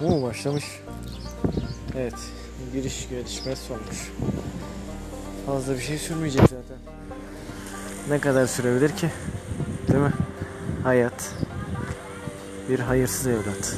Bu mu başlamış? Evet. Giriş gelişmesi olmuş. Fazla bir şey sürmeyecek zaten. Ne kadar sürebilir ki? Değil mi? Hayat. Bir hayırsız evlat.